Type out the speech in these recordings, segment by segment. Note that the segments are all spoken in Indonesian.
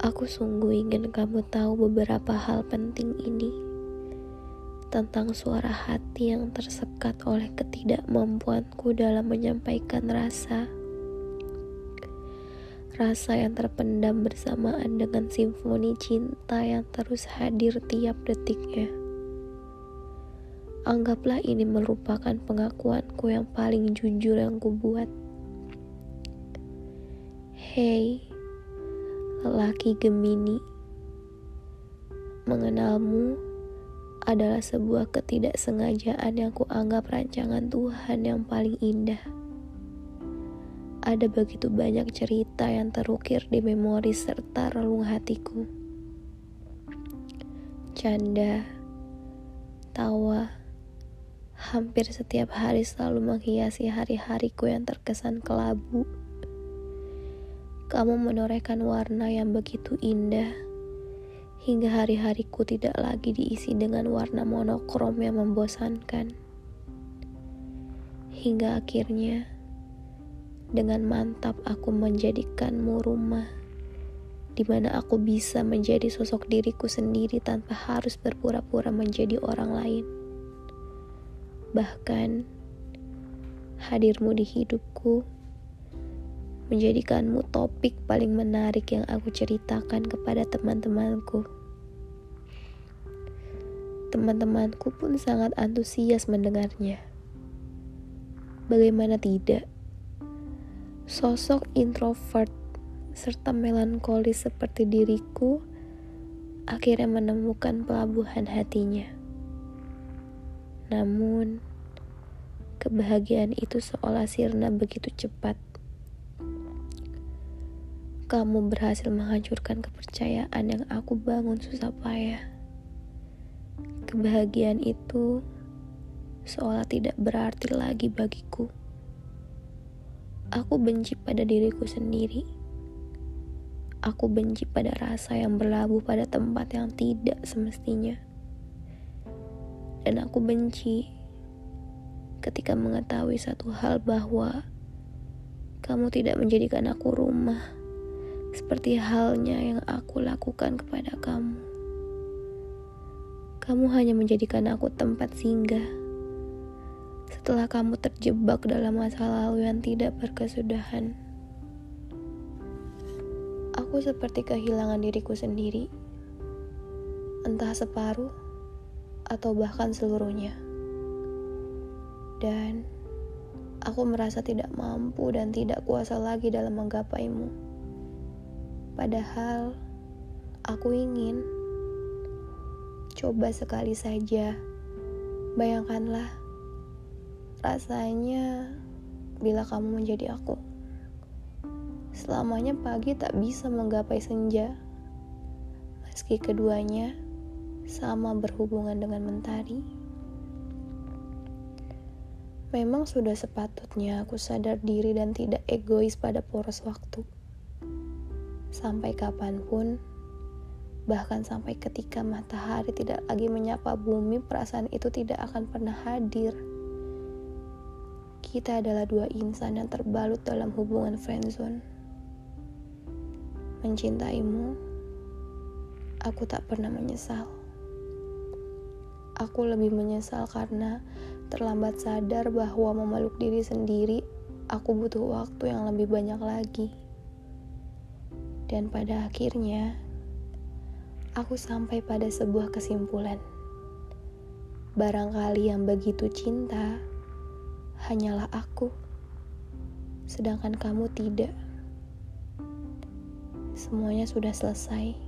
Aku sungguh ingin kamu tahu beberapa hal penting ini tentang suara hati yang tersekat oleh ketidakmampuanku dalam menyampaikan rasa. Rasa yang terpendam bersamaan dengan simfoni cinta yang terus hadir tiap detiknya. Anggaplah ini merupakan pengakuanku yang paling jujur yang kubuat. Hei, lelaki Gemini, mengenalmu adalah sebuah ketidaksengajaan yang kuanggap rancangan Tuhan yang paling indah. Ada begitu banyak cerita yang terukir di memori serta relung hatiku. Canda, tawa, hampir setiap hari selalu menghiasi hari-hariku yang terkesan kelabu. Kamu menorehkan warna yang begitu indah hingga hari-hariku tidak lagi diisi dengan warna monokrom yang membosankan. Hingga akhirnya, dengan mantap aku menjadikanmu rumah, di mana aku bisa menjadi sosok diriku sendiri tanpa harus berpura-pura menjadi orang lain. Bahkan, hadirmu di hidupku menjadikanmu topik paling menarik yang aku ceritakan kepada teman-temanku. Teman-temanku pun sangat antusias mendengarnya. Bagaimana tidak? Sosok introvert serta melankolis seperti diriku akhirnya menemukan pelabuhan hatinya. Namun, kebahagiaan itu seolah sirna begitu cepat kamu berhasil menghancurkan kepercayaan yang aku bangun susah payah. Kebahagiaan itu seolah tidak berarti lagi bagiku. Aku benci pada diriku sendiri. Aku benci pada rasa yang berlabuh pada tempat yang tidak semestinya. Dan aku benci ketika mengetahui satu hal bahwa kamu tidak menjadikan aku rumah seperti halnya yang aku lakukan kepada kamu. Kamu hanya menjadikan aku tempat singgah. Setelah kamu terjebak dalam masa lalu yang tidak berkesudahan, aku seperti kehilangan diriku sendiri, entah separuh atau bahkan seluruhnya. Dan aku merasa tidak mampu dan tidak kuasa lagi dalam menggapaimu. Padahal aku ingin coba sekali saja. Bayangkanlah rasanya bila kamu menjadi aku. Selamanya pagi tak bisa menggapai senja. Meski keduanya sama berhubungan dengan mentari. Memang sudah sepatutnya aku sadar diri dan tidak egois pada poros waktu sampai kapan pun, bahkan sampai ketika matahari tidak lagi menyapa bumi, perasaan itu tidak akan pernah hadir. Kita adalah dua insan yang terbalut dalam hubungan friendzone. Mencintaimu, aku tak pernah menyesal. Aku lebih menyesal karena terlambat sadar bahwa memeluk diri sendiri, aku butuh waktu yang lebih banyak lagi. Dan pada akhirnya, aku sampai pada sebuah kesimpulan. Barangkali yang begitu cinta hanyalah aku, sedangkan kamu tidak. Semuanya sudah selesai,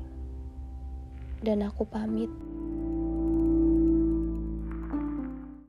dan aku pamit.